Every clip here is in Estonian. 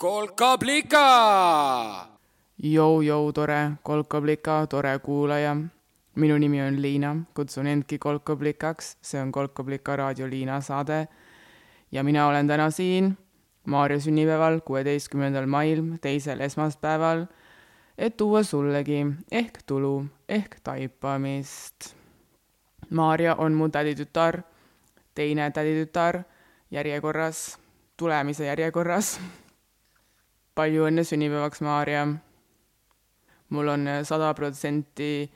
kolkablika. Jou-jou, tore kolkablika, tore kuulaja. minu nimi on Liina, kutsun endki kolkablikaks, see on Kolkablika raadio Liina saade. ja mina olen täna siin Maarja sünnipäeval, kuueteistkümnendal mail, teisel esmaspäeval, et tuua sullegi ehk tulu ehk taipamist. Maarja on mu täditütar, teine täditütar järjekorras, tulemise järjekorras. Palju õnne sünnipäevaks, Maarja! mul on sada protsenti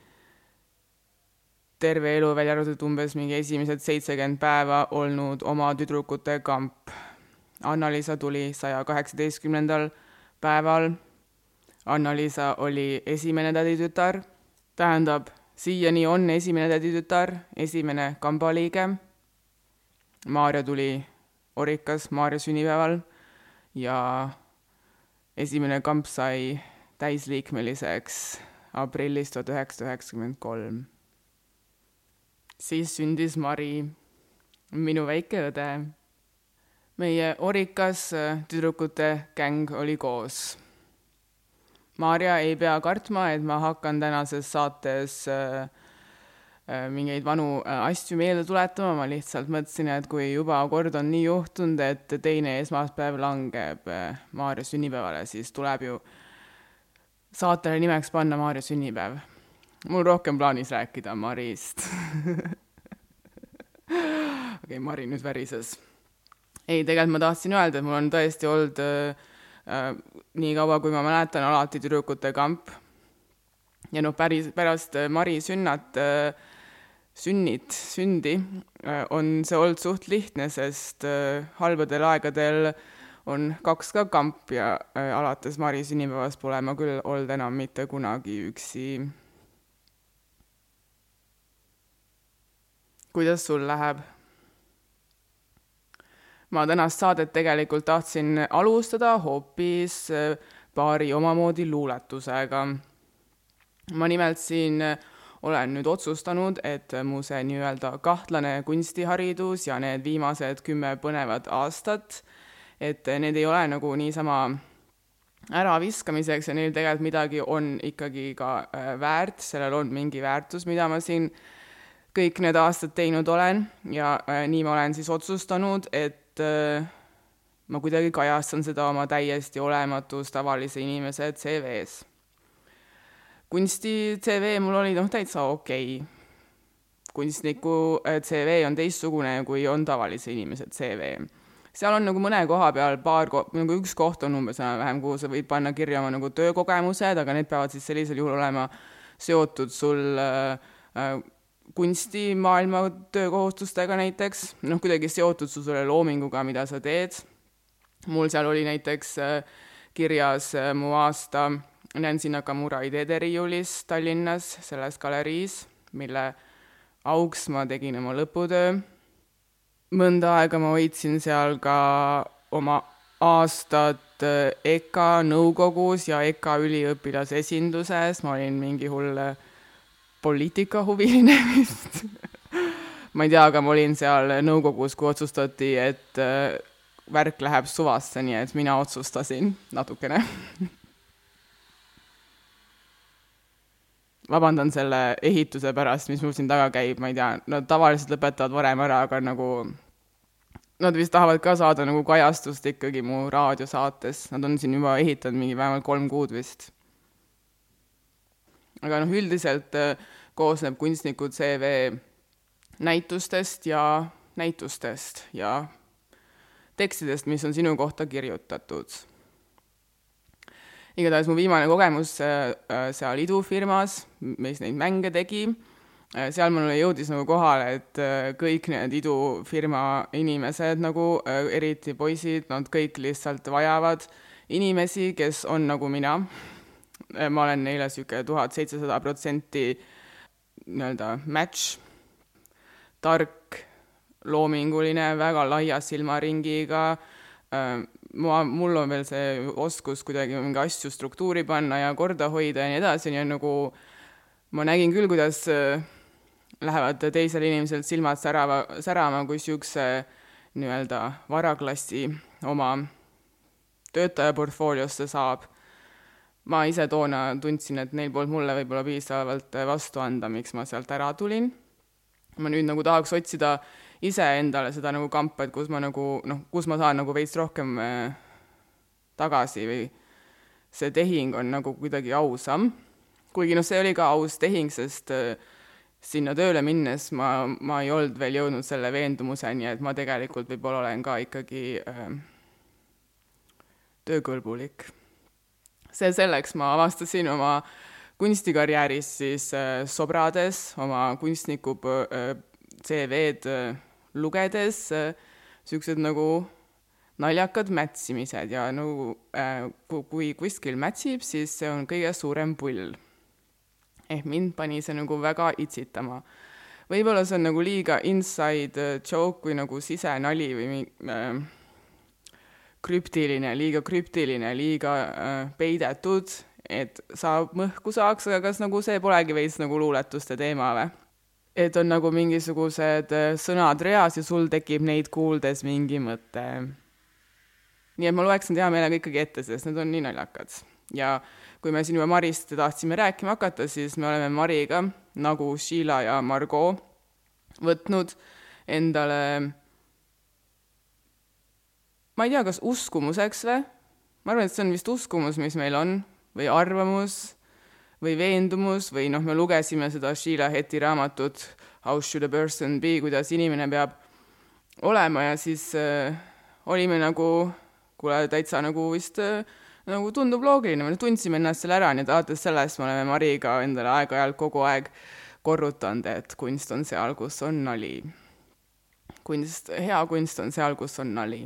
terve elu, välja arvatud umbes mingi esimesed seitsekümmend päeva olnud oma tüdrukute kamp. Anna-Liisa tuli saja kaheksateistkümnendal päeval. Anna-Liisa oli esimene täditütar, tähendab, siiani on esimene täditütar, esimene kambaliige. Maarja tuli Orikas Maarja sünnipäeval ja esimene kamp sai täisliikmeliseks aprillis tuhat üheksasada üheksakümmend kolm. siis sündis Mari, minu väike õde. meie Orikas tüdrukute gäng oli koos. Maarja ei pea kartma, et ma hakkan tänases saates äh, Äh, mingeid vanu äh, asju meelde tuletama, ma lihtsalt mõtlesin, et kui juba kord on nii juhtunud, et teine esmaspäev langeb äh, Maarja sünnipäevale, siis tuleb ju saatele nimeks panna Maarja sünnipäev. mul rohkem plaanis rääkida Marist okei okay,, Mari nüüd värises. ei, tegelikult ma tahtsin öelda, et mul on tõesti olnud äh, nii kaua, kui ma mäletan, alati tüdrukute kamp. ja noh, päris pärast Mari sünnat äh, sünnid, sündi, äh, on see olnud suht lihtne, sest äh, halbadel aegadel on kaks ka kamp ja äh, alates Mari sünnipäevast pole ma küll olnud enam mitte kunagi üksi. kuidas sul läheb? ma tänast saadet tegelikult tahtsin alustada hoopis paari omamoodi luuletusega. ma nimelt siin olen nüüd otsustanud, et mu see nii-öelda kahtlane kunstiharidus ja need viimased kümme põnevat aastat, et need ei ole nagu niisama äraviskamiseks ja neil tegelikult midagi on ikkagi ka äh, väärt, sellel on mingi väärtus, mida ma siin kõik need aastad teinud olen. Ja äh, nii ma olen siis otsustanud, et äh, ma kuidagi kajastan seda oma täiesti olematus tavalise inimese CV-s kunsti CV mul oli noh, täitsa okei okay.. kunstniku äh, CV on teistsugune, kui on tavalise inimese CV. seal on nagu mõne koha peal paar nagu üks koht on umbes enam-vähem, kuhu sa võid panna kirja oma nagu töökogemused, aga need peavad siis sellisel juhul olema seotud sul äh, äh, kunstimaailma töökohustustega näiteks, noh, kuidagi seotud su selle loominguga, mida sa teed. mul seal oli näiteks äh, kirjas äh, mu aasta Nancy Nakamura ideederiiulis Tallinnas, selles galeriis, mille auks ma tegin oma lõputöö. mõnda aega ma hoidsin seal ka oma aastat EKA nõukogus ja EKA üliõpilasesinduses, ma olin mingi hull poliitikahuviline vist. Ma ei tea, aga ma olin seal nõukogus, kui otsustati, et värk läheb suvasse, nii et mina otsustasin natukene vabandan selle ehituse pärast, mis mul siin taga käib, ma ei tea, nad tavaliselt lõpetavad varem ära, aga nagu nad vist tahavad ka saada nagu kajastust ikkagi mu raadiosaates, nad on siin juba ehitanud mingi vähemalt kolm kuud vist. aga noh, üldiselt äh, koosneb kunstniku CV näitustest ja näitustest ja tekstidest, mis on sinu kohta kirjutatud igatahes mu viimane kogemus äh, äh, seal idufirmas, mis neid mänge tegi, äh, seal mulle jõudis nagu kohale, et kõik need idufirma inimesed nagu, eriti poisid, nad kõik lihtsalt vajavad inimesi, kes on nagu mina. ma olen neile niisugune tuhat seitsesada protsenti nii-öelda match, tark, loominguline, väga laia silmaringiga, ma, mul on veel see oskus kuidagi mingi asju struktuuri panna ja korda hoida ja nii edasi, nii et nagu ma nägin küll, kuidas äh, lähevad teisel inimesel silmad särava, särama, kui niisuguse nii-öelda varaklassi oma töötaja portfooliosse saab. ma ise toona tundsin, et neil polnud mulle võib-olla piisavalt vastu anda, miks ma sealt ära tulin. ma nüüd nagu tahaks otsida iseendale seda nagu kampa, et kus ma nagu noh, kus ma saan nagu veits rohkem äh, tagasi või see tehing on nagu kuidagi ausam. kuigi noh, see oli ka aus tehing, sest äh, sinna tööle minnes ma, ma ei olnud veel jõudnud selle veendumuseni, et ma tegelikult võib-olla olen ka ikkagi äh, töökõlbulik. see selleks, ma avastasin oma kunstikarjääris siis äh, Sobrades oma kunstniku äh, CV-d äh, lugedes niisugused äh, nagu naljakad mätsimised ja nagu äh, kui kuskil mätsib, siis see on kõige suurem pull. ehk mind pani see nagu väga itsitama. võib-olla see on nagu liiga inside joke või nagu sisenali või äh, krüptiline, liiga krüptiline, liiga äh, peidetud, et saab mõhku saaks, aga kas nagu see polegi veits nagu luuletuste teema või? Et on nagu mingisugused äh, sõnad reas ja sul tekib neid kuuldes mingi mõte. nii et ma loeks need hea meelega ikkagi ette, sest need on nii naljakad. ja kui me siin juba Marist tahtsime rääkima hakata, siis me oleme Mariga, nagu Sheila ja Margot, võtnud endale ma ei tea, kas uskumuseks või, ma arvan, et see on vist uskumus, mis meil on, või arvamus või veendumus või noh, me lugesime seda Sheila Heti raamatut How should a person be, kuidas inimene peab olema ja siis äh, olime nagu, kuule, täitsa nagu vist äh, nagu tundub loogiline, me tundsime ennast seal ära, nii et alates sellest me oleme Mariga endale aeg-ajalt kogu aeg korrutanud, et kunst on seal, kus on nali. kunst, hea kunst on seal, kus on nali.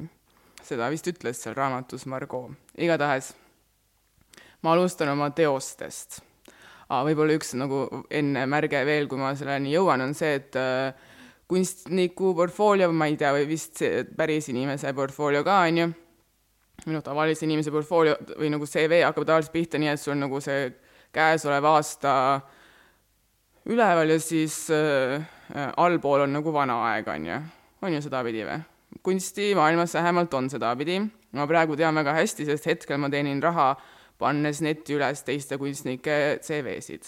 seda vist ütles seal raamatus Margot. igatahes ma alustan oma teostest võib-olla üks nagu enne märge veel, kui ma selleni jõuan, on see, et äh, kunstniku portfoolio, ma ei tea, või vist päris inimese portfoolio ka, on ju, või noh, tavalise inimese portfoolio või nagu CV hakkab tavaliselt pihta nii, et sul nagu see käesolev aasta üleval ja siis äh, allpool on nagu vana aeg, on ju. on ju sedapidi või? kunstimaailmas vähemalt on sedapidi. ma praegu tean väga hästi, sest hetkel ma teenin raha äh, pannes netti üles teiste kunstnike CV-sid.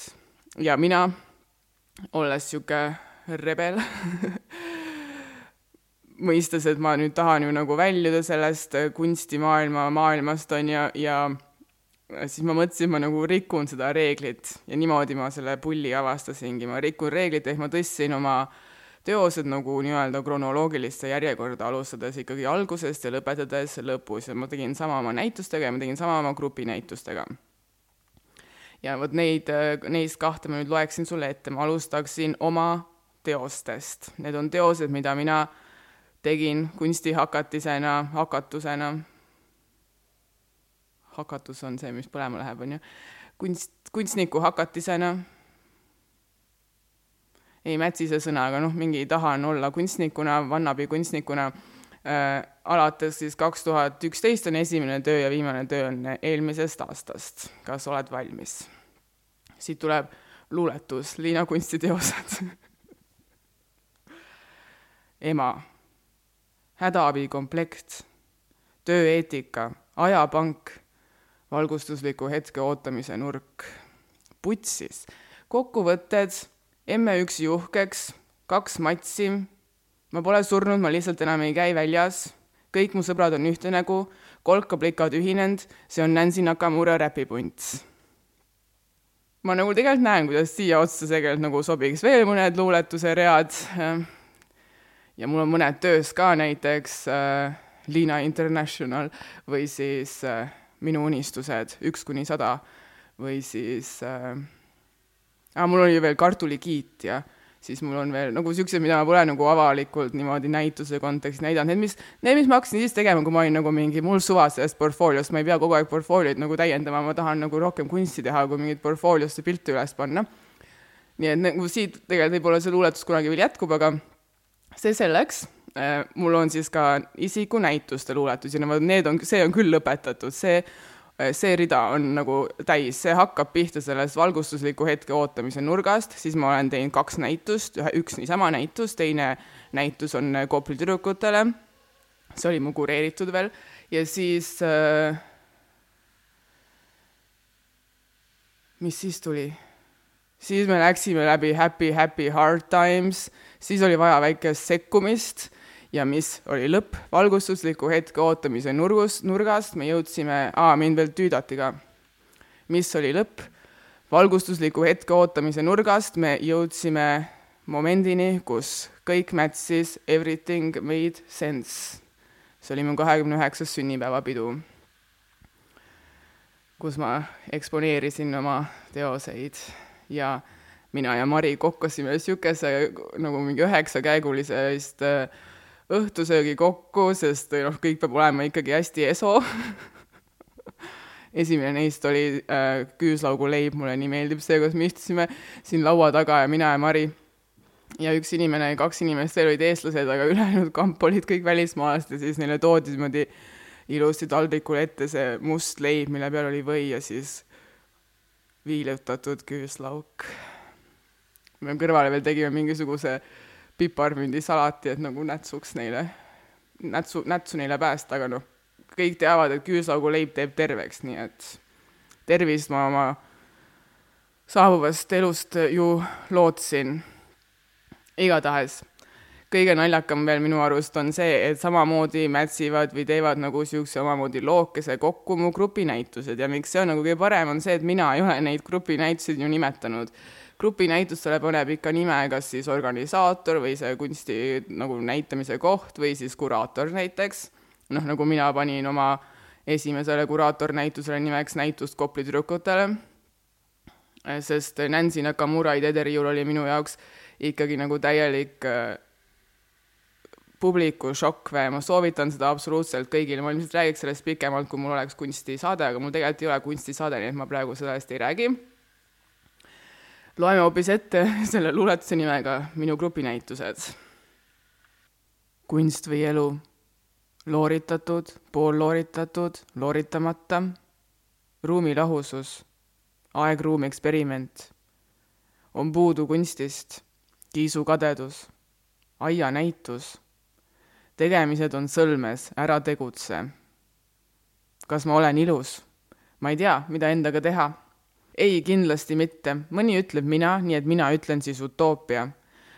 ja mina, olles niisugune rebel mõistes, et ma nüüd tahan ju nagu väljuda sellest kunstimaailma maailmast, on ju, ja siis ma mõtlesin, ma nagu rikun seda reeglit ja niimoodi ma selle pulli avastasingi, ma rikun reeglit, ehk ma tõstsin oma äh, teosed nagu nii-öelda kronoloogilisse järjekorda, alustades ikkagi algusest ja lõpetades lõpus. Ja ma tegin sama oma näitustega ja ma tegin sama oma grupinäitustega. ja vot neid, neist kahte ma nüüd loeksin sulle ette, ma alustaksin oma teostest. Need on teosed, mida mina tegin kunstihakatisena, hakatusena, hakatus on see, mis põlema läheb, on ju, kunst, kunstniku hakatisena ei mätsi see sõna, aga noh, mingi tahan olla kunstnikuna, vannabi kunstnikuna. Äh,, alates siis kaks tuhat üksteist on esimene töö ja viimane töö on eelmisest aastast. kas oled valmis? siit tuleb luuletus, Liina kunstiteosed. Ema, hädaabikomplekt, tööeetika, ajapank, valgustusliku hetke ootamise nurk, putsis, kokkuvõtted emme1 juhkeks, kaks matsi, ma pole surnud, ma lihtsalt enam ei käi väljas, kõik mu sõbrad on ühte nägu, kolkaplikad ühinenud, see on Nancy Nakamura räpipunt. ma nagu tegelikult näen, kuidas siia otsa tegelikult nagu sobiks. Veel mõned luuletuse read. Ja mul on mõned töös ka, näiteks äh, Liina International või siis äh, Minu unistused üks kuni sada või siis äh, aga mul oli veel kartulikiit ja siis mul on veel nagu niisugused, mida ma pole nagu avalikult niimoodi näituse kontekstis näidanud, need, mis, need, mis ma hakkasin siis tegema, kui ma olin nagu mingi, mul suva sellest portfooliost, ma ei pea kogu aeg portfoolioid nagu täiendama, ma tahan nagu rohkem kunsti teha, kui mingit portfooliosse pilte üles panna. nii et nagu siit tegelikult võib-olla see luuletus kunagi veel jätkub, aga see selleks. Äh,, mul on siis ka isikunäituste luuletusi, no need on, see on küll lõpetatud, see Äh, see rida on nagu täis, see hakkab pihta sellest valgustusliku hetke ootamise nurgast, siis ma olen teinud kaks näitust, ühe, üks niisama näitus, teine näitus on äh, Kopli tüdrukutele, see oli mu kureeritud veel, ja siis äh, mis siis tuli? siis me läksime läbi Happy Happy Hard Times, siis oli vaja väikest sekkumist ja mis oli lõpp, valgustusliku hetke ootamise nurgus, nurgast me jõudsime, aa, mind veel tüüdati ka. mis oli lõpp, valgustusliku hetke ootamise nurgast me jõudsime momendini, kus kõik mätsis, everything made sense. see oli mu kahekümne üheksas sünnipäevapidu, kus ma eksponeerisin oma teoseid ja mina ja Mari kokkasime niisuguse nagu mingi üheksakäigulise vist äh, õhtusöögi kokku, sest noh, kõik peab olema ikkagi hästi eso. Esimene neist oli äh, küüslaugu leib, mulle nii meeldib see, kus me istusime siin laua taga ja mina ja Mari. Ja üks inimene, kaks inimest veel olid eestlased, aga ülejäänud kamp olid kõik välismaalased ja siis neile toodi niimoodi ilusti taldrikule ette see must leib, mille peal oli või ja siis viilutatud küüslauk. me kõrvale veel tegime mingisuguse piparmündisalati, et nagu nätsuks neile, nätsu, nätsu neile päästa, aga noh, kõik teavad, et küüslaugu leib teeb terveks, nii et tervist ma oma saabuvast elust ju lootsin igatahes kõige naljakam veel minu arust on see, et samamoodi mätsivad või teevad nagu niisuguse omamoodi lookese kokku mu grupinäitused ja miks see on nagu kõige parem, on see, et mina ei ole neid grupinäituseid ju nimetanud. Grupinäitustele paneb ikka nime kas siis organisaator või see kunsti nagu näitamise koht või siis kuraator näiteks. noh, nagu mina panin oma esimesele kuraatornäitusele nimeks näitust Kopli tüdrukutele, sest Nancy Nakamura idederiiul oli minu jaoks ikkagi nagu täielik äh, publiku šokk või ma soovitan seda absoluutselt kõigile, ma ilmselt räägiks sellest pikemalt, kui mul oleks kunstisaade, aga mul tegelikult ei ole kunstisaade, nii et ma praegu sellest ei räägi. Loeme hoopis ette selle luuletuse nimega Minu grupinäitused. kunst või elu, looritatud, poollooritatud, looritamata, ruumi lahusus, aeg-ruumi eksperiment, on puudu kunstist kiisukadedus, aianäitus, tegemised on sõlmes, ära tegutse. kas ma olen ilus? ma ei tea, mida endaga teha. Ei, kindlasti mitte, mõni ütleb mina, nii et mina ütlen siis utoopia.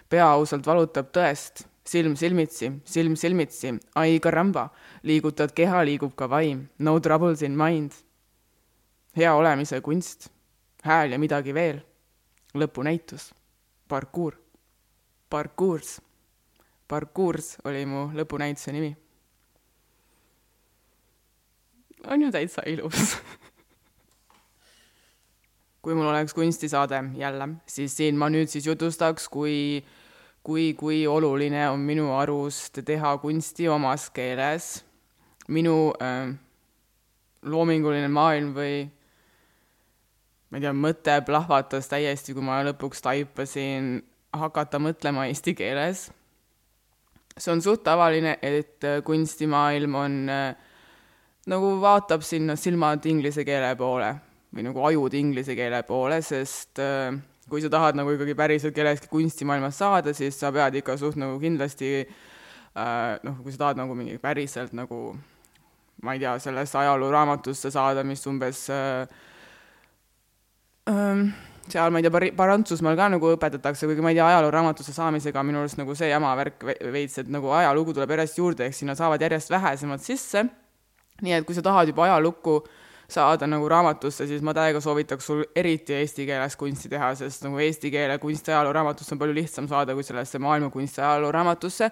pea ausalt valutab tõest, silm silmitsi, silm silmitsi, ai karamba, liigutad keha, liigub ka vaim, no troubles in mind. hea olemise kunst, hääl ja midagi veel, lõpunäitus, parkuur parkuurs. parkuurs oli mu lõpunäituse nimi. on ju täitsa ilus kui mul oleks kunstisaade jälle, siis siin ma nüüd siis jutustaks, kui, kui, kui oluline on minu arust teha kunsti omas keeles. minu äh, loominguline maailm või ma ei tea, mõte plahvatas täiesti, kui ma lõpuks taipasin hakata mõtlema eesti keeles. see on suht tavaline, et äh, kunstimaailm on äh, nagu vaatab sinna silmad inglise keele poole või nagu ajud inglise keele poole, sest äh, kui sa tahad nagu ikkagi päriselt kellestki kunstimaailmas saada, siis sa pead ikka suht nagu kindlasti noh, kui sa tahad nagu mingi päriselt nagu ma ei tea, sellesse ajalooraamatusse saada, mis umbes äh, ähm, seal, ma ei tea, Prantsusmaal ka nagu õpetatakse, kuigi ma ei tea, ajalooraamatusse saamisega minu arust nagu see jama värk veits, et nagu ajalugu tuleb järjest juurde, ehk sinna saavad järjest vähesemad sisse. nii et kui sa tahad juba ajalukku saada nagu raamatusse, siis ma täiega soovitaks sul eriti eesti keeles kunsti teha, sest nagu eesti keele kunsti ajalooraamatusse on palju lihtsam saada kui sellesse maailmakunsti ajalooraamatusse.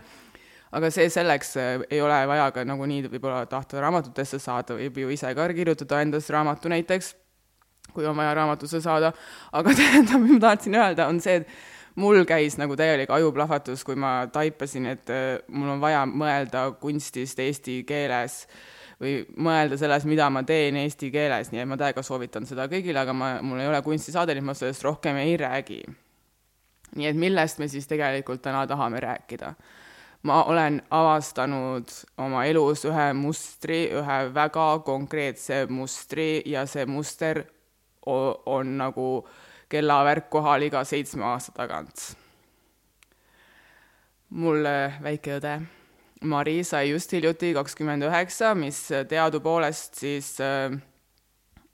aga see selleks ei ole vaja ka nagu nii võib-olla tahta raamatutesse saada, võib ju ise ka kirjutada endast raamatu näiteks kui on vaja raamatusse saada, aga tähendab, mis ma tahtsin öelda, on see, et mul käis nagu täielik ajuplahvatus, kui ma taipasin, et äh, mul on vaja mõelda kunstist eesti keeles või mõelda selles, mida ma teen eesti keeles, nii et ma täiega soovitan seda kõigile, aga ma, mul ei ole kunstisaade, nii et ma sellest rohkem ei räägi. nii et millest me siis tegelikult täna tahame rääkida? ma olen avastanud oma elus ühe mustri, ühe väga konkreetse mustri ja see muster on nagu kellavärk kohal iga seitsme aasta tagant. mul väike õde Mari sai just hiljuti kakskümmend üheksa, mis teadupoolest siis äh,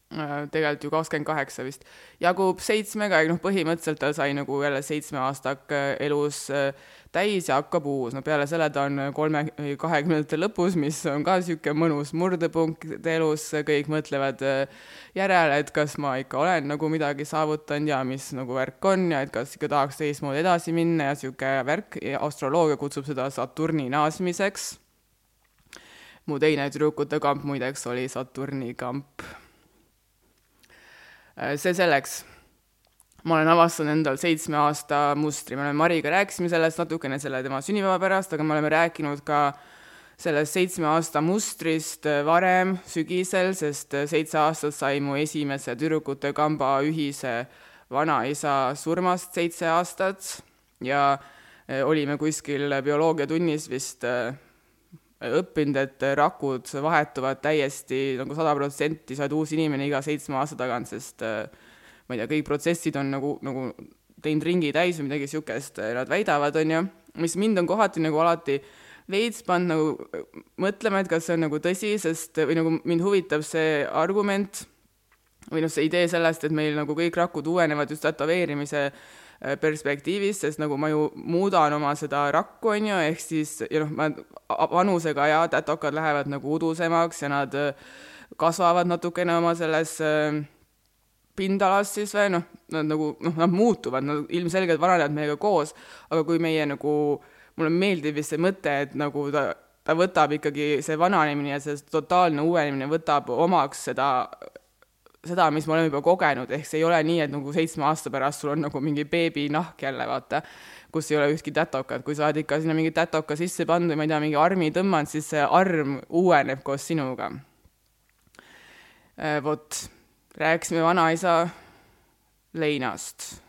Äh, tegelikult ju kakskümmend kaheksa vist, jagub seitsmega ja noh, põhimõtteliselt ta sai nagu jälle seitsme aastak elus äh, täis ja hakkab uus, no peale selle ta on kolme, kahekümnendate lõpus, mis on ka niisugune mõnus murdepunkt elus, kõik mõtlevad äh, järele, et kas ma ikka olen nagu midagi saavutanud ja mis nagu värk on ja et kas ikka tahaks teistmoodi edasi minna ja niisugune värk astroloogia kutsub seda Saturni naasmiseks. mu teine tüdrukute kamp muideks oli Saturni kamp Äh, see selleks. Ma olen avastanud endal seitsme aasta mustri, me oleme Mariga rääkisime sellest natukene selle tema sünnipäeva pärast, aga me oleme rääkinud ka sellest seitsme aasta mustrist varem sügisel, sest seitse aastat sai mu esimese tüdrukute kamba ühise vanaisa surmast seitse aastat. Ja olime kuskil bioloogiatunnis vist õppinud, et rakud vahetuvad täiesti nagu sada protsenti, sa oled uus inimene iga seitsme aasta tagant, sest äh, ma ei tea, kõik protsessid on nagu, nagu teinud ringi täis või midagi niisugust, äh, nad väidavad, on ju, mis mind on kohati nagu alati veits pannud nagu äh, mõtlema, et kas see on nagu tõsi, sest või nagu mind huvitab see argument või noh, see idee sellest, et meil nagu kõik rakud uuenevad just tätoveerimise Äh, perspektiivist, sest nagu ma ju muudan oma seda rakku, on ju, ehk siis ja noh, ma vanusega ja tätokad lähevad nagu udusemaks ja nad kasvavad natukene oma selles äh, pindalas siis või noh, nad nagu noh, nad muutuvad, nad ilmselgelt vananevad meiega koos, aga kui meie nagu, mulle meeldib vist see mõte, et nagu ta ta võtab ikkagi, see vananemine ja see totaalne uuenemine võtab omaks seda seda, mis me oleme juba kogenud, ehk see ei ole nii, et nagu seitsme aasta pärast sul on nagu mingi beebinahk jälle, vaata, kus ei ole ühtki tätokat, kui sa oled ikka sinna mingi tätoka sisse pannud või ma ei tea, mingi armi tõmmanud, siis see arm uueneb koos sinuga. Äh, vot, rääkisime vanaisa leinast.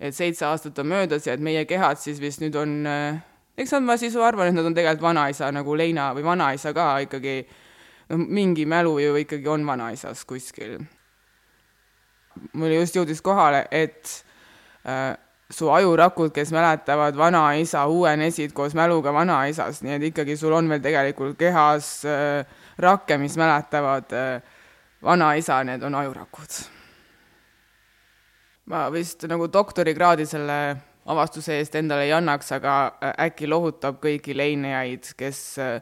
et seitse aastat on möödas ja et meie kehad siis vist nüüd on, äh, eks nad, ma siis arvan, et nad on tegelikult vanaisa nagu leina või vanaisa ka ikkagi noh, mingi mälu ju ikkagi on vanaisas kuskil. mul just jõudis kohale, et äh, su ajurakud, kes mäletavad vanaisa, uuenesid koos mäluga vanaisast, nii et ikkagi sul on veel tegelikult kehas äh, rakke, mis mäletavad äh, vanaisa, need on ajurakud. ma vist nagu doktorikraadi selle avastuse eest endale ei annaks, aga äh, äkki lohutab kõiki leinejaid, kes äh,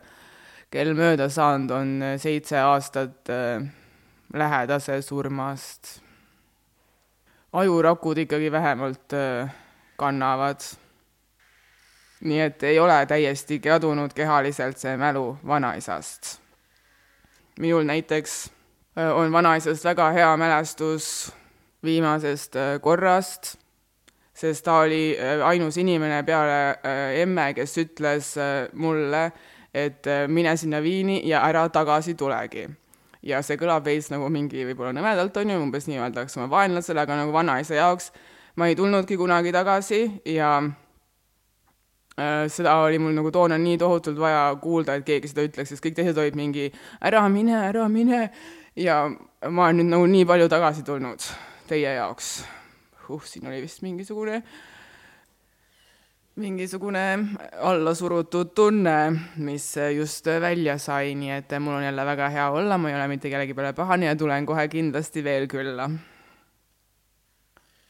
kel mööda saanud on äh, seitse aastat äh, lähedase surmast. ajurakud ikkagi vähemalt äh, kannavad. nii et ei ole täiesti kadunud kehaliselt see mälu vanaisast. minul näiteks on vanaisast väga hea mälestus viimasest korrast, sest ta oli ainus inimene peale emme, kes ütles mulle, et äh, mine sinna Viini ja ära tagasi tulegi. ja see kõlab veits nagu mingi võib-olla nõmedalt, on ju, umbes nii öeldakse oma vaenlasele, aga nagu vanaisa jaoks ma ei tulnudki kunagi tagasi ja äh, seda oli mul nagu toona nii tohutult vaja kuulda, et keegi seda ütleks, sest kõik teised olid mingi ära mine, ära mine ja ma olen nüüd nagu nii palju tagasi tulnud teie jaoks. uh, siin oli vist mingisugune äh, mingisugune allasurutud tunne, mis just välja sai, nii et mul on jälle väga hea olla, ma ei ole mitte kellegi peale pahane ja tulen kohe kindlasti veel külla.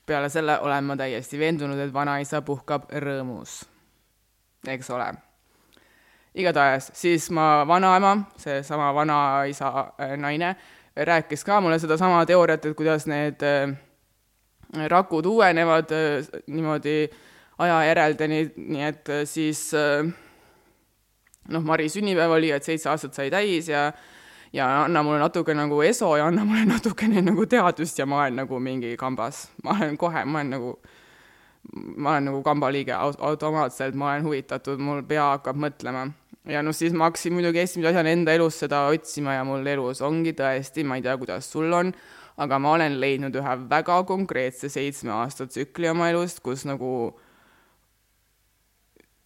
peale selle olen ma täiesti veendunud, et vanaisa puhkab rõõmus. eks ole. igatahes, siis ma vanaema, seesama vanaisa äh, naine, rääkis ka mulle sedasama teooriat, et kuidas need äh, rakud uuenevad äh, niimoodi äh, ajajäreldeni, nii et äh, siis noh, Mari sünnipäev oli, et seitse aastat sai täis ja ja anna mulle natuke nagu ESO ja anna mulle natukene nagu teadust ja ma olen nagu mingi kambas. ma olen kohe, ma olen nagu, ma olen nagu kamba liige automaatselt, ma olen huvitatud, mul pea hakkab mõtlema. Ja noh, siis ma hakkasin muidugi esimese asjana enda elus seda otsima ja mul elus ongi tõesti, ma ei tea, kuidas sul on, aga ma olen leidnud ühe väga konkreetse seitsme aasta tsükli oma elust, kus nagu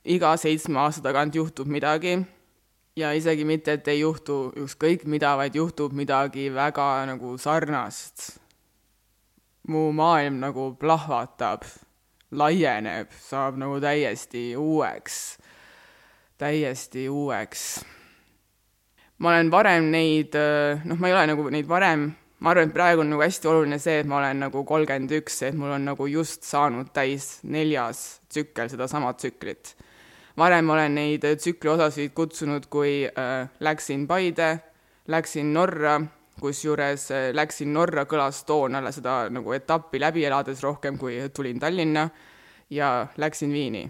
iga seitsme aasta tagant juhtub midagi ja isegi mitte, et ei juhtu ükskõik mida, vaid juhtub midagi väga nagu sarnast. mu maailm nagu plahvatab, laieneb, saab nagu täiesti uueks, täiesti uueks. ma olen varem neid, noh, ma ei ole nagu neid varem ma arvan, et praegu on nagu hästi oluline see, et ma olen nagu kolmkümmend üks, et mul on nagu just saanud täis neljas tsükkel sedasama tsüklit. varem olen neid tsükli osasid kutsunud, kui äh, läksin Paide, läksin Norra, kusjuures äh, läksin Norra kõlas toonale seda nagu etappi läbi elades rohkem, kui tulin Tallinna ja läksin Viini.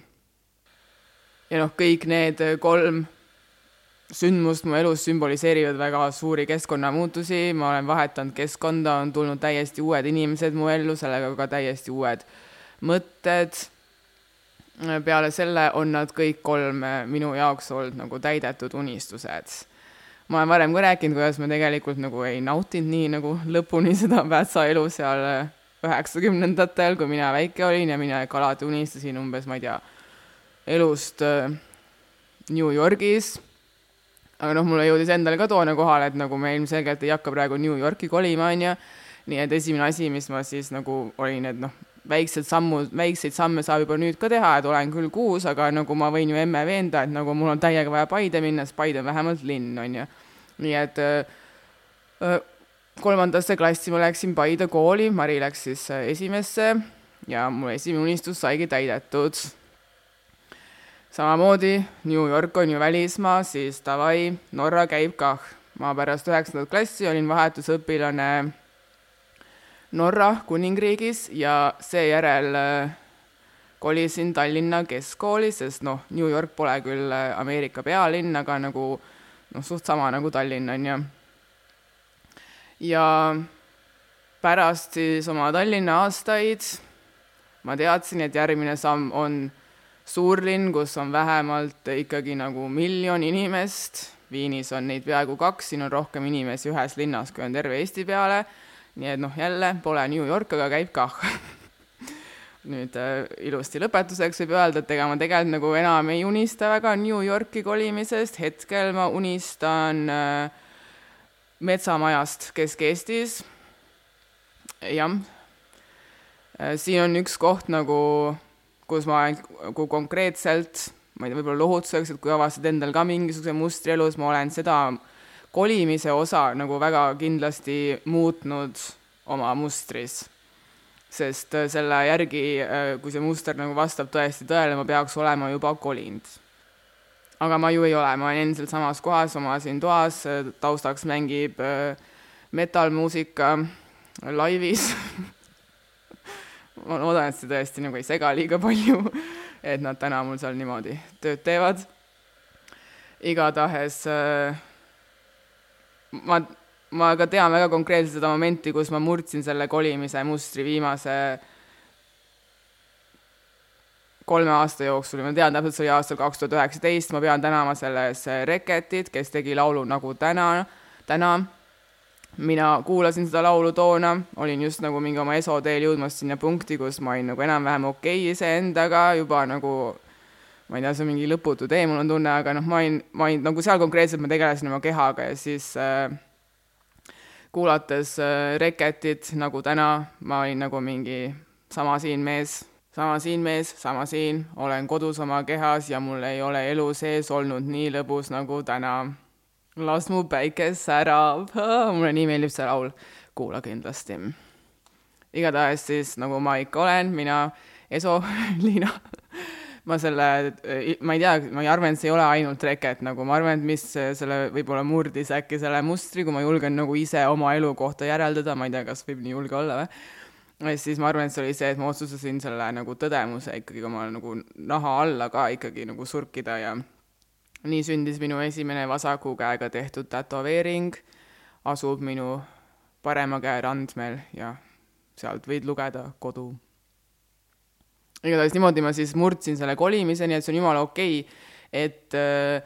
Ja noh, kõik need kolm sündmust mu elus sümboliseerivad väga suuri keskkonnamuutusi, ma olen vahetanud keskkonda, on tulnud täiesti uued inimesed mu ellu, sellega ka täiesti uued mõtted. peale selle on nad kõik kolm minu jaoks olnud nagu täidetud unistused. ma olen varem ka rääkinud, kuidas ma tegelikult nagu ei nautinud nii nagu lõpuni seda Pätsa elu seal üheksakümnendatel, kui mina väike olin ja mina alati unistasin umbes, ma ei tea, elust äh, New Yorgis. Aga noh, mulle jõudis endale ka toona kohale, et nagu me ilmselgelt ei hakka praegu New Yorki kolima, on ju, nii et esimene asi, mis ma siis nagu olin, et noh, väiksed sammud, väikseid samme saab juba nüüd ka teha, et olen küll kuus, aga nagu ma võin ju emme veenda, et nagu mul on täiega vaja Paide minna, sest Paide on vähemalt linn, on ju. nii et öö, kolmandasse klassi ma läksin Paide kooli, Mari läks siis esimesse ja mu esimene unistus saigi täidetud samamoodi New York on ju välismaa, siis davai, Norra käib kah. ma pärast üheksandat klassi olin vahetusõpilane Norra kuningriigis ja seejärel äh, kolisin Tallinna keskkooli, sest noh, New York pole küll äh, Ameerika pealinn, aga nagu noh, suht sama nagu Tallinn on ju. ja pärast siis oma Tallinna aastaid ma teadsin, et järgmine samm on suurlinn, kus on vähemalt ikkagi nagu miljon inimest, Viinis on neid peaaegu kaks, siin on rohkem inimesi ühes linnas, kui on terve Eesti peale, nii et noh, jälle pole New York, aga käib kah. Nüüd äh, ilusti lõpetuseks võib öelda, et ega ma tegelikult nagu enam ei unista väga New Yorki kolimisest, hetkel ma unistan äh, metsamajast Kesk-Eestis, jah. Äh,, siin on üks koht nagu kus ma nagu konkreetselt, ma ei tea, võib-olla lohutuseks, et kui avastasid endal ka mingisuguse mustri elus, ma olen seda kolimise osa nagu väga kindlasti muutnud oma mustris. sest äh, selle järgi, äh, kui see muster nagu vastab tõesti tõele, ma peaks olema juba kolinud. aga ma ju ei ole, ma olen endiselt samas kohas, oma siin toas, äh, taustaks mängib metal-muusika laivis ma loodan, et see tõesti nagu ei sega liiga palju, et nad täna mul seal niimoodi tööd teevad. igatahes äh, ma, ma ka tean väga konkreetselt seda momenti, kus ma murdsin selle kolimise mustri viimase kolme aasta jooksul. Ja ma tean täpselt, see oli aastal kaks tuhat üheksateist, ma pean tänama selles Reketit, kes tegi laulu Nagu täna, täna mina kuulasin seda laulu toona, olin just nagu mingi oma esoteel jõudmas sinna punkti, kus ma olin nagu enam-vähem okei okay iseendaga, juba nagu ma ei tea, see on mingi lõputu tee, mul on tunne, aga noh, ma olin, ma olin nagu seal konkreetselt ma tegelesin oma kehaga ja siis äh, kuulates äh, Reketit nagu täna, ma olin nagu mingi sama siin mees, sama siin mees, sama siin, olen kodus oma kehas ja mul ei ole elu sees olnud nii lõbus nagu täna las mu päike särab, mulle nii meeldib see laul, kuula kindlasti. igatahes siis, nagu ma ikka olen, mina, Eso, Liina, ma selle, ma ei tea, ma ei arva, et see ei ole ainult reket, nagu ma arvan, et mis selle võib-olla murdis äkki selle mustri, kui ma julgen nagu ise oma elu kohta järeldada, ma ei tea, kas võib nii julge olla või. Siis ma arvan, et see oli see, et ma otsustasin selle nagu tõdemuse ikkagi oma nagu naha alla ka ikkagi nagu surkida ja nii sündis minu esimene vasaku käega tehtud tätoveering, asub minu parema käe randmel ja sealt võid lugeda kodu. igatahes niimoodi ma siis murdsin selle kolimise, nii et see on jumala okei okay,, et äh,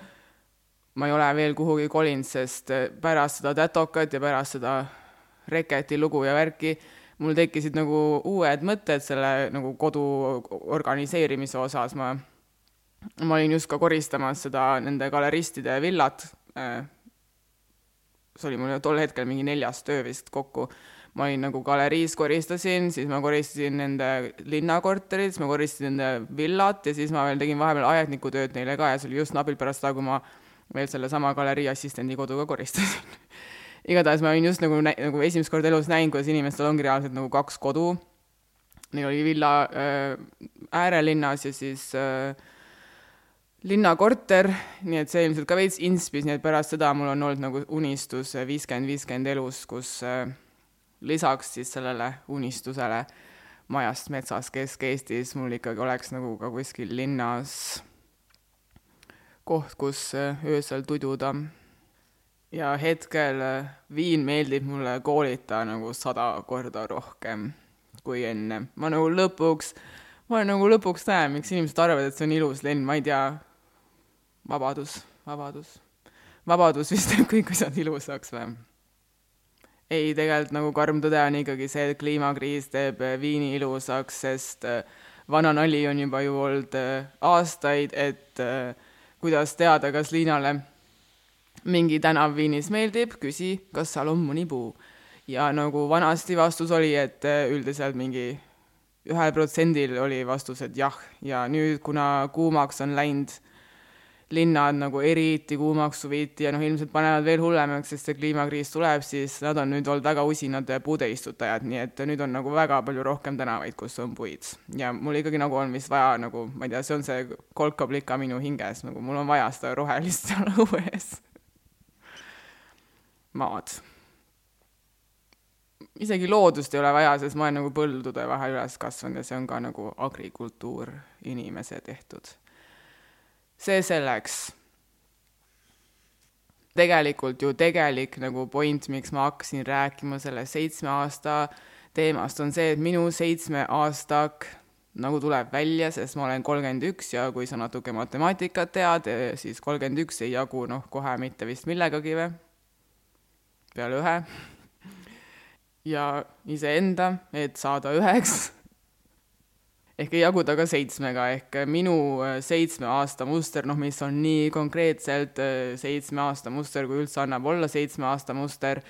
ma ei ole veel kuhugi kolinud, sest äh, pärast seda tätokat ja pärast seda Reketi lugu ja värki mul tekkisid nagu uued mõtted selle nagu kodu organiseerimise osas, ma ma olin just ka koristamas seda nende galeristide villat. Äh, see oli mul tol hetkel mingi neljas töö vist kokku. ma olin nagu galeriis koristasin, siis ma koristasin nende linnakorterit, siis ma koristasin nende villat ja siis ma veel tegin vahepeal ajakniku tööd neile ka ja see oli just napilt pärast seda, kui ma veel sellesama galerii assistendi kodu ka koristasin igatahes ma olin just nagu, nagu esimest korda elus näinud, kuidas inimestel ongi reaalselt nagu kaks kodu. Neil oli villa äh, äärelinnas ja siis äh, linnakorter, nii et see ilmselt ka veits inspis, nii et pärast seda mul on olnud nagu unistus viiskümmend, viiskümmend elus, kus äh, lisaks siis sellele unistusele majast metsas Kesk-Eestis mul ikkagi oleks nagu ka kuskil linnas koht, kus äh, öösel tududa ja hetkel äh, viin meeldib mulle koolita nagu sada korda rohkem kui enne. ma nagu lõpuks, ma nagu lõpuks näen, miks inimesed arvavad, et see on ilus linn, ma ei tea, vabadus, vabadus. vabadus vist teeb kõik asjad ilusaks või? ei, tegelikult nagu karm tõde on ikkagi see, et kliimakriis teeb äh, viini ilusaks, sest äh, vana nali on juba ju olnud aastaid, et kuidas teada, kas liinale mingi tänav Viinis meeldib, küsi, kas seal on mõni puu. ja nagu vanasti vastus oli, et üldiselt mingi ühel protsendil oli vastus, et jah, ja nüüd, kuna kuumaks on läinud linnad nagu eriti kuumaks suviti ja noh, ilmselt panevad veel hullemaks, sest see kliimakriis tuleb, siis nad on nüüd olnud väga usinad puudeistutajad, nii et nüüd on nagu väga palju rohkem tänavaid, kus on puid. ja mul ikkagi nagu on vist vaja nagu, ma ei tea, see on see kolkablika minu hinges, nagu mul on vaja seda rohelist seal õues maad. isegi loodust ei ole vaja, sest ma olen nagu põldude vahel üles kasvanud ja see on ka nagu agrikultuur, inimese tehtud. See selleks. tegelikult ju tegelik nagu point, miks ma hakkasin rääkima selle seitsme aasta teemast, on see, et minu seitsmeaastak nagu tuleb välja, sest ma olen kolmkümmend üks ja kui sa natuke matemaatikat tead, siis kolmkümmend üks ei jagu noh, kohe mitte vist millegagi või? Peale ühe. Ja iseenda, et saada üheks ehk ei jaguda ka seitsmega, ehk minu äh, seitsme aasta muster, noh, mis on nii konkreetselt äh, seitsme aasta muster, kui üldse annab olla seitsme aasta muster,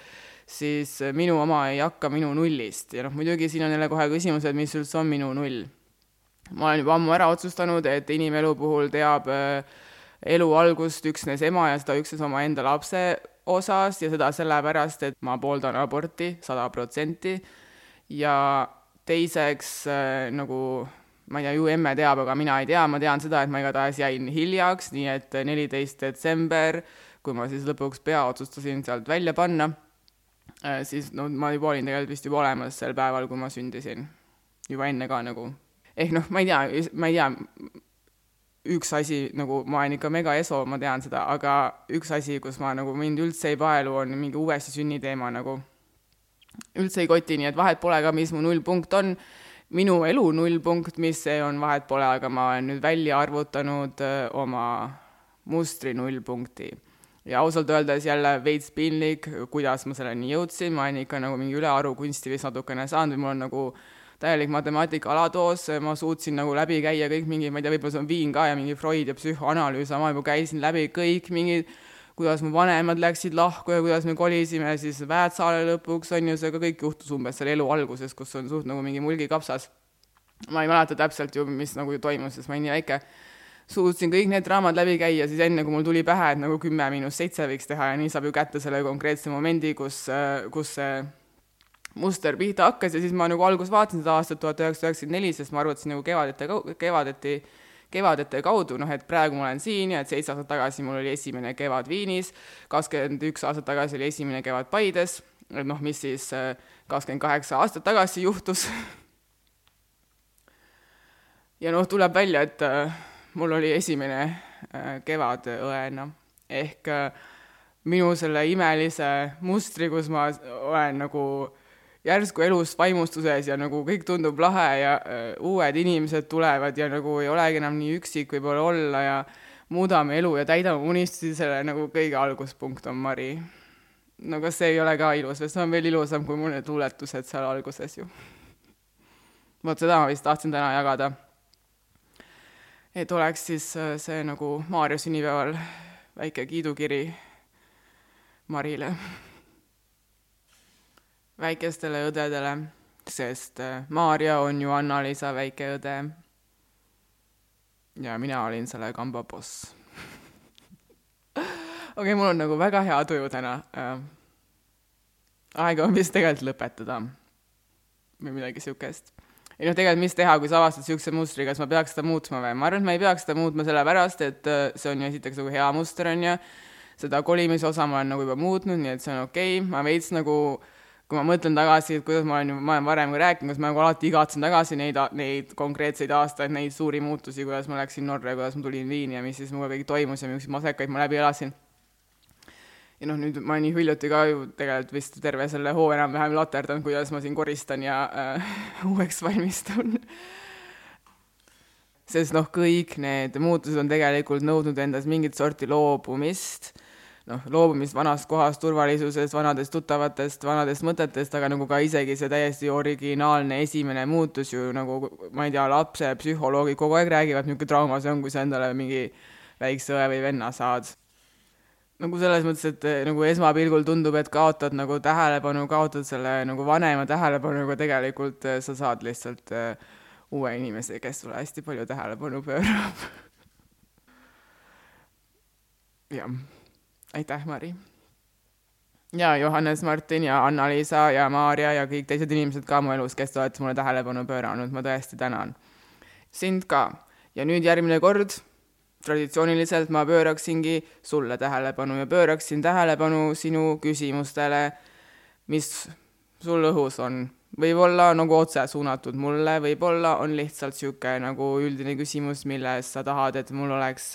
siis äh, minu oma ei hakka minu nullist. Ja noh, muidugi siin on jälle kohe küsimus, et mis üldse on minu null. ma olen juba ammu ära otsustanud, et inimelu puhul teab elu algust üksnes ema ja seda üksnes omaenda lapse osas ja seda sellepärast, et ma pooldan aborti sada protsenti. Ja teiseks äh, nagu ma ei tea, ju emme teab, aga mina ei tea, ma tean seda, et ma igatahes jäin hiljaks, nii et neliteist detsember, kui ma siis lõpuks pea otsustasin sealt välja panna, äh, siis no ma juba olin tegelikult vist juba olemas sel päeval, kui ma sündisin. juba enne ka nagu. ehk noh, ma ei tea, ma ei tea, üks asi, nagu ma olen ikka mega eso, ma tean seda, aga üks asi, kus ma nagu mind üldse ei paelu, on mingi uuesti sünni teema nagu. Üldse ei koti, nii et vahet pole ka, mis mu nullpunkt on. minu elu nullpunkt, mis see on, vahet pole, aga ma olen nüüd välja arvutanud öö, oma mustri nullpunkti. ja ausalt öeldes jälle veits piinlik, kuidas ma selleni jõudsin, ma olen ikka nagu mingi ülearu kunsti vist natukene saanud või mul on nagu täielik matemaatika alatoos, ma suutsin nagu läbi käia kõik mingi, ma ei tea, võib-olla see on Viin ka ja mingi Freud ja psühhoanalüüs, ma juba käisin läbi kõik mingid, kuidas mu vanemad läksid lahku ja kuidas me kolisime siis Väätsaale lõpuks, on ju, see ka kõik juhtus umbes selle elu alguses, kus on suht nagu mingi mulgikapsas. ma ei mäleta täpselt ju, mis nagu toimus, sest ma olin nii väike suutsin kõik need draamad läbi käia, siis enne, kui mul tuli pähe, et nagu kümme miinus seitse võiks teha ja nii saab ju kätte selle konkreetse momendi, kus, kus see muster pihta hakkas ja siis ma nagu alguses vaatasin seda aastat tuhat üheksasada üheksakümmend neli, sest ma arvutasin nagu kevadete, kevadeti, kevadete kaudu, noh et praegu ma olen siin ja et seitse aastat tagasi mul oli esimene kevad Viinis, kakskümmend üks aastat tagasi oli esimene kevad Paides, et noh, mis siis äh, kakskümmend kaheksa aastat tagasi juhtus. ja noh, tuleb välja, et äh, mul oli esimene äh, kevad õena ehk minu selle imelise mustri, kus ma olen nagu järsku elus vaimustuses ja nagu kõik tundub lahe ja äh, uued inimesed tulevad ja nagu ei olegi enam nii üksik võib-olla olla ja muudame elu ja täidame unistusi, selle nagu kõige alguspunkt on Mari. no kas see ei ole ka ilus või see on veel ilusam kui mul need luuletused seal alguses ju. vot seda ma vist tahtsin täna jagada. et oleks siis äh, see nagu Maarja sünnipäeval väike kiidukiri Marile väikestele õdedele, sest äh, Maarja on ju Anna-Liisa väike õde. ja mina olin selle kamba boss. okei okay,, mul on nagu väga hea tuju täna. Äh, aeg on vist tegelikult lõpetada või midagi siukest. ei noh, tegelikult mis teha, kui sa avastad siukse mustri, kas ma peaks seda muutma või? ma arvan, et ma ei peaks seda muutma sellepärast, et äh, see on ju esiteks nagu hea muster, on ju, seda kolimise osa ma olen nagu juba muutnud, nii et see on okei okay., ma veits nagu kui ma mõtlen tagasi, et kuidas ma olen ju, ma olen varem ka rääkinud, kuidas ma nagu alati igatsen tagasi neid, neid konkreetseid aastaid, neid suuri muutusi, kuidas ma läksin Norra ja kuidas ma tulin Viini ja mis siis minuga kõik toimus ja milliseid masekaid ma läbi elasin. Ja noh, nüüd ma nii hiljuti ka ju tegelikult vist terve selle hoo enam-vähem laterdanud, kuidas ma siin koristan ja äh, uueks valmistun. Sest noh, kõik need muutused on tegelikult nõudnud endas mingit sorti loobumist noh, loobumist vanast kohast, turvalisusest, vanadest tuttavatest, vanadest mõtetest, aga nagu ka isegi see täiesti originaalne esimene muutus ju nagu ma ei tea, lapsepsühholoogid kogu aeg räägivad, niisugune trauma see on, kui sa endale mingi väikse õe või venna saad. nagu selles mõttes, et eh, nagu esmapilgul tundub, et kaotad nagu tähelepanu, kaotad selle nagu vanema tähelepanu, aga tegelikult eh, sa saad lihtsalt uh, uue inimese, kes sulle hästi palju tähelepanu pöörab jah aitäh, Mari! ja Johannes Martin ja Anna-Liisa ja Maarja ja kõik teised inimesed ka mu elus, kes te olete mulle tähelepanu pööranud, ma tõesti tänan. sind ka. ja nüüd järgmine kord traditsiooniliselt ma pööraksingi sulle tähelepanu ja pööraksin tähelepanu sinu küsimustele, mis sul õhus on. Võib-olla nagu otse suunatud mulle, võib-olla on lihtsalt niisugune nagu üldine küsimus, milles sa tahad, et mul oleks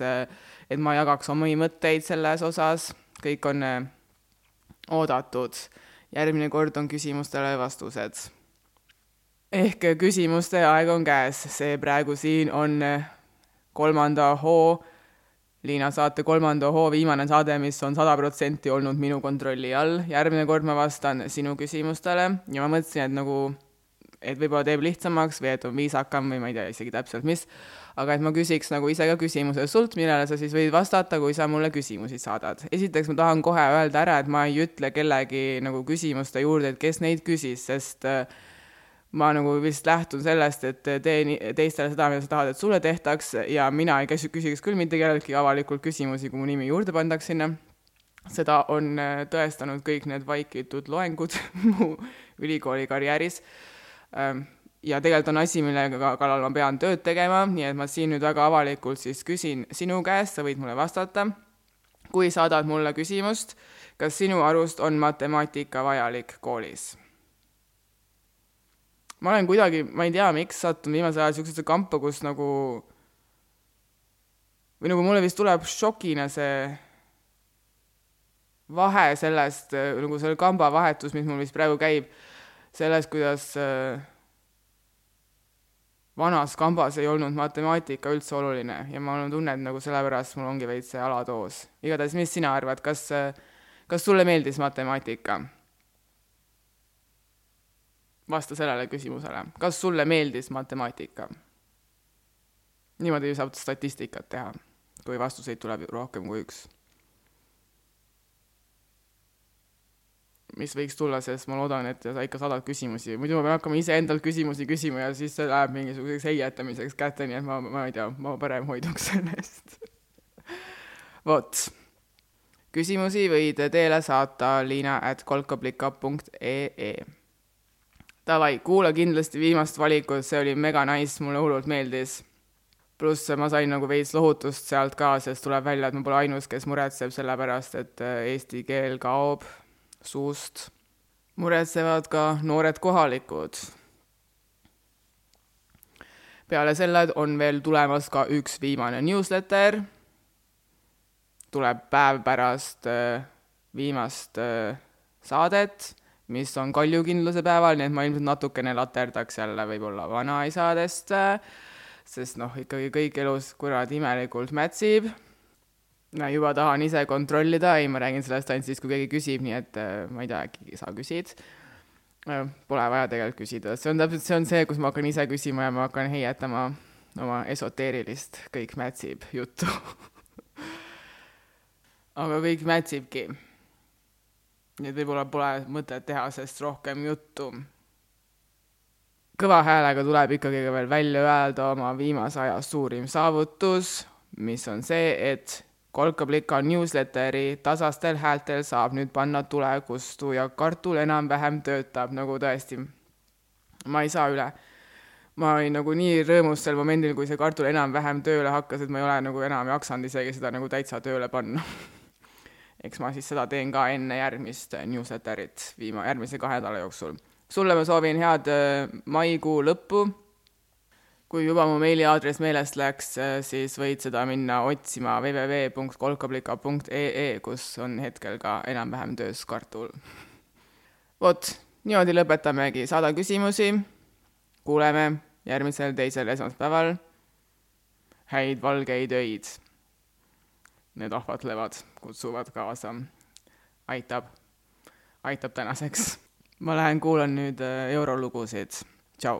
et ma jagaks omi mõtteid selles osas, kõik on äh, oodatud. järgmine kord on küsimustele vastused. ehk küsimuste aeg on käes, see praegu siin on äh, kolmanda hoo, Liina saate kolmanda hoo viimane saade, mis on sada protsenti olnud minu kontrolli all. järgmine kord ma vastan sinu küsimustele ja ma mõtlesin, et nagu, et võib-olla teeb lihtsamaks või et on viisakam või ma ei tea isegi täpselt mis aga et ma küsiks nagu ise ka küsimuse sult, millele sa siis võid vastata, kui sa mulle küsimusi saadad. esiteks ma tahan kohe öelda ära, et ma ei ütle kellegi nagu küsimuste juurde, et kes neid küsis, sest äh, ma nagu vist lähtun sellest, et teen teistele seda, mida sa tahad, et sulle tehtaks ja mina ei käsi, küsiks küll mitte kelleltki avalikult küsimusi, kui mu nimi juurde pandaks sinna. seda on äh, tõestanud kõik need vaikitud loengud mu ülikooli karjääris ähm, ja tegelikult on asi, millega kallal ma pean tööd tegema, nii et ma siin nüüd väga avalikult siis küsin sinu käest, sa võid mulle vastata. kui saadad mulle küsimust, kas sinu arust on matemaatika vajalik koolis? Ma olen kuidagi, ma ei tea, miks sattunud viimasel ajal niisugusesse kampa, kus nagu või nagu mulle vist tuleb šokina see vahe sellest, nagu selle kamba vahetus, mis mul vist praegu käib, selles, kuidas äh, vanas kambas ei olnud matemaatika üldse oluline ja mul on tunne, et nagu sellepärast mul ongi veits see alatoos. igatahes, mis sina arvad, kas, kas sulle meeldis matemaatika? Vasta sellele küsimusele, kas sulle meeldis matemaatika? niimoodi saab statistikat teha, kui vastuseid tuleb rohkem kui üks mis võiks tulla, sest ma loodan, et sa ikka saadad küsimusi, muidu ma pean hakkama iseendalt küsimusi küsima ja siis see läheb mingisuguseks heietamiseks kätte, nii et ma, ma ei tea, ma parem hoiduks sellest vot. küsimusi võid teele saata liina at kolkablika.ee. Davai, kuula kindlasti viimast valikut, see oli mega nice, mulle hullult meeldis. pluss ma sain nagu veits lohutust sealt ka, sest tuleb välja, et ma pole ainus, kes muretseb selle pärast, et eesti keel kaob suust muretsevad ka noored kohalikud. peale selle on veel tulemas ka üks viimane newsletter, tuleb päev pärast äh, viimast äh, saadet, mis on kaljukindluse päeval, nii et ma ilmselt natukene laterdaks jälle võib-olla vanaisadest, äh, sest noh, ikkagi kõik elus kuradi imelikult mätsib ma juba tahan ise kontrollida, ei, ma räägin sellest ainult siis, kui keegi küsib, nii et äh, ma ei tea, äkki sa küsid. Äh, pole vaja tegelikult küsida, see on täpselt, see on see, kus ma hakkan ise küsima ja ma hakkan heietama oma esoteerilist kõik mätsib juttu aga kõik mätsibki. Nii et võib-olla pole mõtet teha sellest rohkem juttu. kõva häälega tuleb ikkagi veel välja öelda oma viimase aja suurim saavutus, mis on see, et kolkablika newsletteri tasastel häältel saab nüüd panna tulekustu ja kartul enam-vähem töötab nagu tõesti. ma ei saa üle. ma olin nagu nii rõõmus sel momendil, kui see kartul enam-vähem tööle hakkas, et ma ei ole nagu enam jaksanud isegi seda nagu täitsa tööle panna eks ma siis seda teen ka enne järgmist newsletterit viima-, järgmise kahe nädala jooksul. sulle ma soovin head äh, maikuu lõppu kui juba mu meiliaadress meelest läks, äh, siis võid seda minna otsima www.kolkablika.ee, kus on hetkel ka enam-vähem töös kartul. vot, niimoodi lõpetamegi, saada küsimusi, kuuleme järgmisel teisel esmaspäeval. häid valgeid öid. Need ahvatlevad, kutsuvad kaasa. aitab, aitab tänaseks. ma lähen kuulan nüüd äh, eurolugusid, tšau